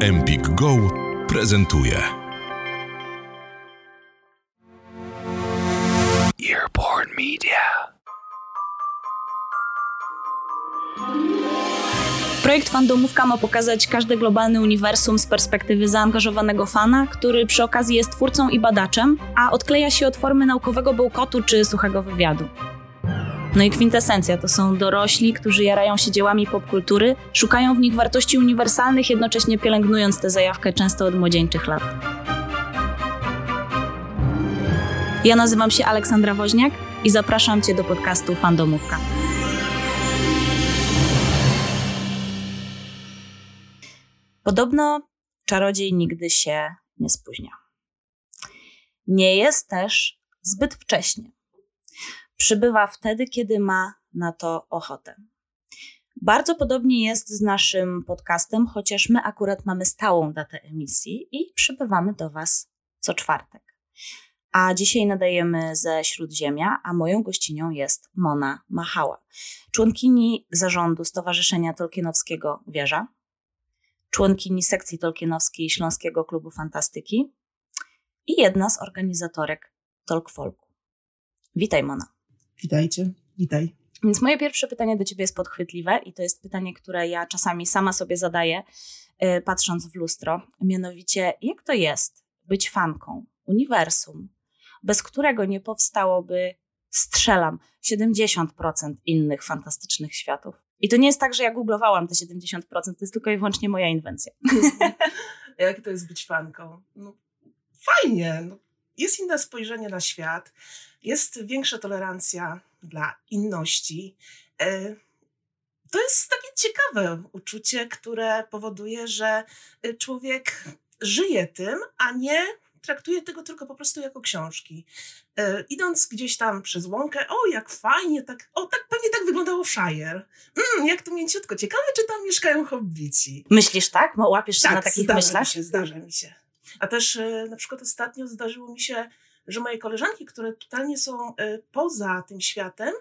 Empik Go prezentuje. Earborn Media. Projekt Fandomówka ma pokazać każde globalne uniwersum z perspektywy zaangażowanego fana, który przy okazji jest twórcą i badaczem, a odkleja się od formy naukowego bełkotu czy suchego wywiadu. No i kwintesencja to są dorośli, którzy jarają się dziełami popkultury, szukają w nich wartości uniwersalnych, jednocześnie pielęgnując tę zajawkę często od młodzieńczych lat. Ja nazywam się Aleksandra Woźniak i zapraszam Cię do podcastu Fandomówka. Podobno czarodziej nigdy się nie spóźnia. Nie jest też zbyt wcześnie. Przybywa wtedy, kiedy ma na to ochotę. Bardzo podobnie jest z naszym podcastem, chociaż my akurat mamy stałą datę emisji i przybywamy do Was co czwartek. A dzisiaj nadajemy ze Śródziemia, a moją gościnią jest Mona Machała, członkini zarządu Stowarzyszenia Tolkienowskiego Wieża, członkini sekcji tolkienowskiej Śląskiego Klubu Fantastyki i jedna z organizatorek Tolkfolku. Witaj, Mona. Witajcie, witaj. Więc moje pierwsze pytanie do Ciebie jest podchwytliwe i to jest pytanie, które ja czasami sama sobie zadaję, yy, patrząc w lustro. Mianowicie, jak to jest być fanką uniwersum, bez którego nie powstałoby, strzelam, 70% innych fantastycznych światów? I to nie jest tak, że ja googlowałam te 70%, to jest tylko i wyłącznie moja inwencja. Jak to jest być fanką? No, fajnie. No, jest inne spojrzenie na świat, jest większa tolerancja dla inności. E, to jest takie ciekawe uczucie, które powoduje, że e, człowiek żyje tym, a nie traktuje tego tylko po prostu jako książki. E, idąc gdzieś tam przez łąkę, o jak fajnie, tak, o tak pewnie tak wyglądało Shire. Mm, jak to mięciutko, ciekawe czy tam mieszkają hobbici. Myślisz tak? Łapiesz się tak, na takich myślach? Się, zdarza mi się. A też e, na przykład ostatnio zdarzyło mi się, że moje koleżanki, które totalnie są e, poza tym światem,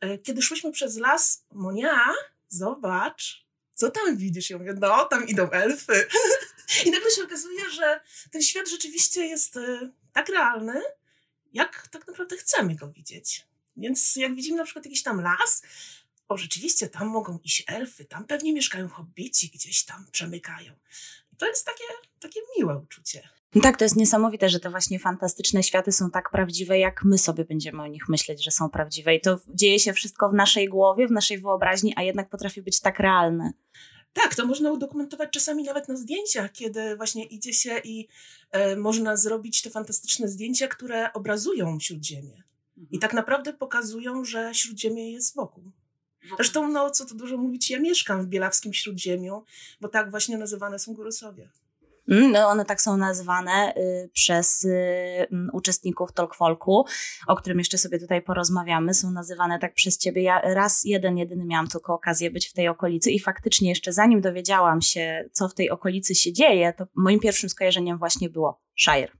e, kiedy szłyśmy przez las, Monia, zobacz, co tam widzisz? Ja mówię, no, tam idą elfy. I nagle się okazuje, że ten świat rzeczywiście jest tak realny, jak tak naprawdę chcemy go widzieć. Więc jak widzimy na przykład jakiś tam las, o rzeczywiście tam mogą iść elfy, tam pewnie mieszkają hobbici, gdzieś tam przemykają. To jest takie, takie miłe uczucie. No tak, to jest niesamowite, że te właśnie fantastyczne światy są tak prawdziwe, jak my sobie będziemy o nich myśleć, że są prawdziwe. I to dzieje się wszystko w naszej głowie, w naszej wyobraźni, a jednak potrafi być tak realne. Tak, to można udokumentować czasami nawet na zdjęciach, kiedy właśnie idzie się i e, można zrobić te fantastyczne zdjęcia, które obrazują Śródziemie. I tak naprawdę pokazują, że Śródziemie jest wokół. Zresztą, no co tu dużo mówić, ja mieszkam w Bielawskim Śródziemiu, bo tak właśnie nazywane są Górysowie. Mm, No, one tak są nazwane y, przez y, mm, uczestników Talkfolku, o którym jeszcze sobie tutaj porozmawiamy. Są nazywane tak przez ciebie. Ja raz jeden, jedyny miałam tylko okazję być w tej okolicy i faktycznie jeszcze zanim dowiedziałam się, co w tej okolicy się dzieje, to moim pierwszym skojarzeniem właśnie było Shire.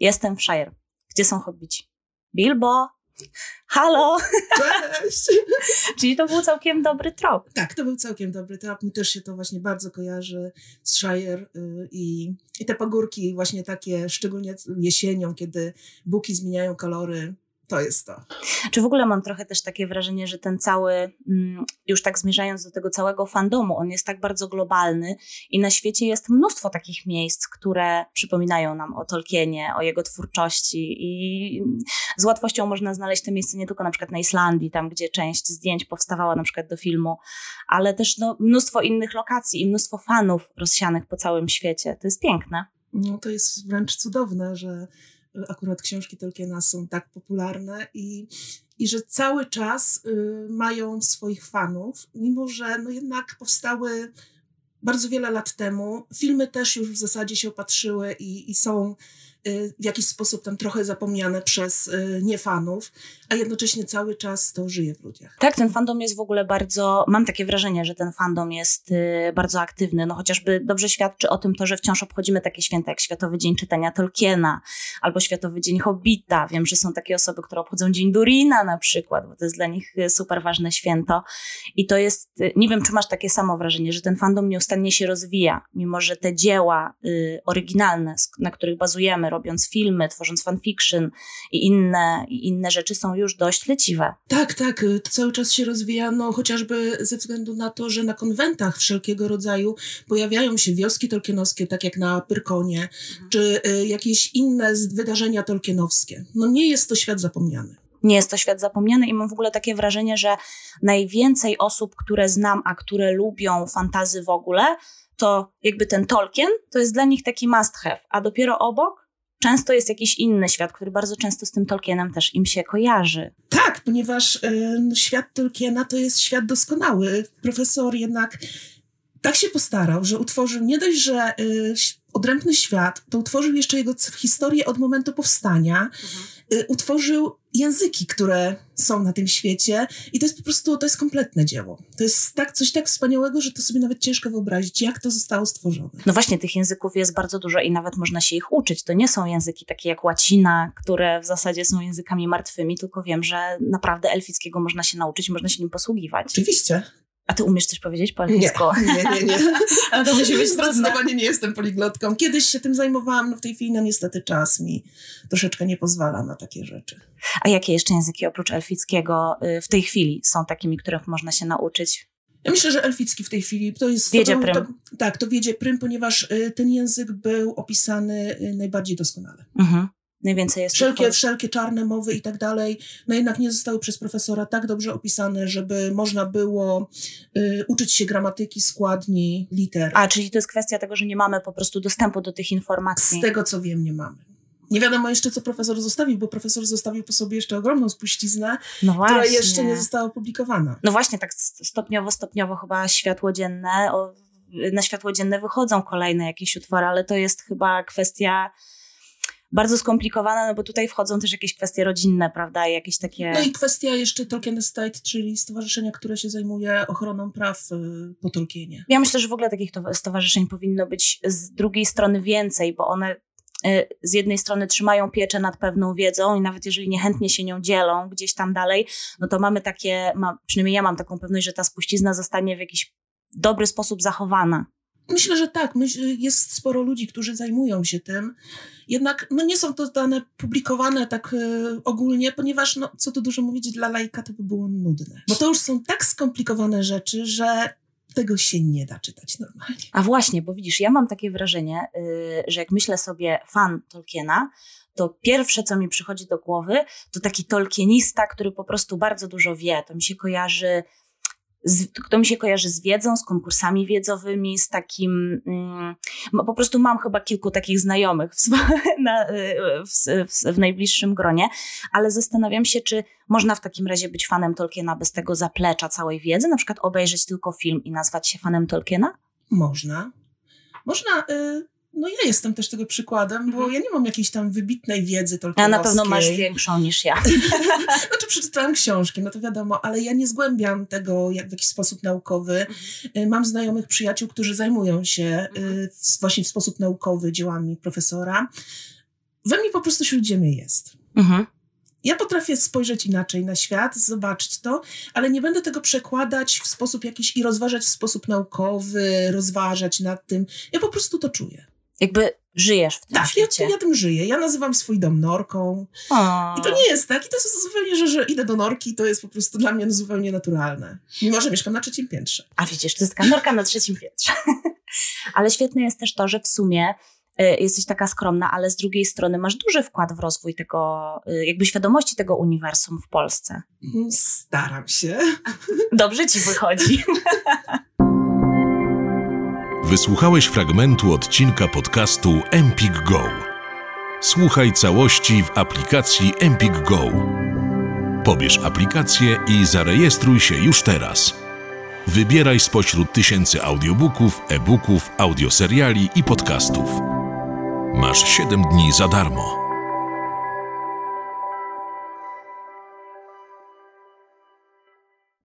Jestem w Shire. Gdzie są hobbici? Bilbo! Halo! Cześć! Czyli to był całkiem dobry trop. Tak, to był całkiem dobry trap. Mi też się to właśnie bardzo kojarzy z Shire y, i, i te pagórki właśnie takie, szczególnie jesienią, kiedy buki zmieniają kolory, to jest to. Czy w ogóle mam trochę też takie wrażenie, że ten cały, mm, już tak zmierzając do tego całego fandomu, on jest tak bardzo globalny i na świecie jest mnóstwo takich miejsc, które przypominają nam o Tolkienie, o jego twórczości i z łatwością można znaleźć te miejsca nie tylko na przykład na Islandii, tam gdzie część zdjęć powstawała na przykład do filmu, ale też no, mnóstwo innych lokacji i mnóstwo fanów rozsianych po całym świecie. To jest piękne. No, to jest wręcz cudowne, że akurat książki Tolkiena są tak popularne i, i że cały czas y, mają swoich fanów, mimo że no jednak powstały bardzo wiele lat temu. Filmy też już w zasadzie się opatrzyły i, i są w jakiś sposób tam trochę zapomniane przez y, niefanów, a jednocześnie cały czas to żyje w ludziach. Tak, ten fandom jest w ogóle bardzo, mam takie wrażenie, że ten fandom jest y, bardzo aktywny. No chociażby dobrze świadczy o tym to, że wciąż obchodzimy takie święta jak Światowy Dzień Czytania Tolkiena albo Światowy Dzień Hobbita. Wiem, że są takie osoby, które obchodzą Dzień Durina na przykład, bo to jest dla nich super ważne święto. I to jest, nie wiem, czy masz takie samo wrażenie, że ten fandom nieustannie się rozwija, mimo że te dzieła y, oryginalne, na których bazujemy, robiąc filmy, tworząc fanfiction i inne, i inne rzeczy są już dość leciwe. Tak, tak, y, cały czas się rozwija, no chociażby ze względu na to, że na konwentach wszelkiego rodzaju pojawiają się wioski tolkienowskie, tak jak na Pyrkonie, mhm. czy y, jakieś inne wydarzenia tolkienowskie. No nie jest to świat zapomniany nie jest to świat zapomniany i mam w ogóle takie wrażenie, że najwięcej osób, które znam, a które lubią fantazy w ogóle, to jakby ten Tolkien to jest dla nich taki must have, a dopiero obok często jest jakiś inny świat, który bardzo często z tym Tolkienem też im się kojarzy. Tak, ponieważ y, świat Tolkiena to jest świat doskonały. Profesor jednak tak się postarał, że utworzył nie dość, że y, odrębny świat, to utworzył jeszcze jego historię od momentu powstania, mhm. y, utworzył języki, które są na tym świecie i to jest po prostu, to jest kompletne dzieło. To jest tak, coś tak wspaniałego, że to sobie nawet ciężko wyobrazić, jak to zostało stworzone. No właśnie, tych języków jest bardzo dużo i nawet można się ich uczyć. To nie są języki takie jak łacina, które w zasadzie są językami martwymi, tylko wiem, że naprawdę elfickiego można się nauczyć, można się nim posługiwać. Oczywiście. A ty umiesz coś powiedzieć po elficku? Nie, nie, nie. nie. A to musi być Zdecydowanie nie jestem poliglotką. Kiedyś się tym zajmowałam, no w tej chwili no niestety czas mi troszeczkę nie pozwala na takie rzeczy. A jakie jeszcze języki oprócz elfickiego y, w tej chwili są takimi, których można się nauczyć? Ja myślę, że elficki w tej chwili to jest. Wiedzie prym. To, tak, to wiedzie prym, ponieważ y, ten język był opisany y, najbardziej doskonale. Mhm najwięcej jest. Wszelkie, wszelkie czarne mowy i tak dalej, no jednak nie zostały przez profesora tak dobrze opisane, żeby można było y, uczyć się gramatyki, składni, liter. A, czyli to jest kwestia tego, że nie mamy po prostu dostępu do tych informacji. Z tego co wiem, nie mamy. Nie wiadomo jeszcze, co profesor zostawił, bo profesor zostawił po sobie jeszcze ogromną spuściznę, no która jeszcze nie została opublikowana. No właśnie, tak stopniowo, stopniowo chyba światło dzienne, o, na światło dzienne wychodzą kolejne jakieś utwory, ale to jest chyba kwestia bardzo skomplikowana, no bo tutaj wchodzą też jakieś kwestie rodzinne, prawda, i jakieś takie... No i kwestia jeszcze Tolkien Estate, czyli stowarzyszenia, które się zajmuje ochroną praw y, po Tolkienie. Ja myślę, że w ogóle takich stowarzyszeń powinno być z drugiej strony więcej, bo one y, z jednej strony trzymają pieczę nad pewną wiedzą i nawet jeżeli niechętnie się nią dzielą gdzieś tam dalej, no to mamy takie, ma, przynajmniej ja mam taką pewność, że ta spuścizna zostanie w jakiś dobry sposób zachowana. Myślę, że tak. Jest sporo ludzi, którzy zajmują się tym. Jednak no, nie są to dane publikowane tak y, ogólnie, ponieważ, no, co tu dużo mówić, dla laika to by było nudne. Bo to już są tak skomplikowane rzeczy, że tego się nie da czytać normalnie. A właśnie, bo widzisz, ja mam takie wrażenie, y, że jak myślę sobie fan Tolkiena, to pierwsze, co mi przychodzi do głowy, to taki Tolkienista, który po prostu bardzo dużo wie. To mi się kojarzy z, mi się kojarzy z wiedzą, z konkursami wiedzowymi, z takim. Mm, po prostu mam chyba kilku takich znajomych w, na, w, w, w, najbliższym gronie, ale zastanawiam się, czy można w takim razie być fanem Tolkiena bez tego zaplecza całej wiedzy, na przykład obejrzeć tylko film i nazwać się fanem Tolkiena? Można. Można. Y no ja jestem też tego przykładem, bo mhm. ja nie mam jakiejś tam wybitnej wiedzy tolkienowskiej. A na pewno masz większą niż ja. znaczy przeczytałam książki, no to wiadomo, ale ja nie zgłębiam tego jak w jakiś sposób naukowy. Mhm. Y, mam znajomych przyjaciół, którzy zajmują się y, mhm. w, właśnie w sposób naukowy dziełami profesora. We mnie po prostu śródziemie jest. Mhm. Ja potrafię spojrzeć inaczej na świat, zobaczyć to, ale nie będę tego przekładać w sposób jakiś i rozważać w sposób naukowy, rozważać nad tym. Ja po prostu to czuję jakby żyjesz w tym tak, świecie. Tak, ja, ja tym żyję. Ja nazywam swój dom norką. O. I to nie jest tak. I to jest zupełnie, że, że idę do norki, to jest po prostu dla mnie zupełnie naturalne. Mimo, że mieszkam na trzecim piętrze. A widzisz, to jest taka norka na trzecim piętrze. ale świetne jest też to, że w sumie y, jesteś taka skromna, ale z drugiej strony masz duży wkład w rozwój tego, y, jakby świadomości tego uniwersum w Polsce. Staram się. Dobrze ci wychodzi. Wysłuchałeś fragmentu odcinka podcastu Empik Go. Słuchaj całości w aplikacji Empik Go. Pobierz aplikację i zarejestruj się już teraz. Wybieraj spośród tysięcy audiobooków, e-booków, audioseriali i podcastów. Masz 7 dni za darmo.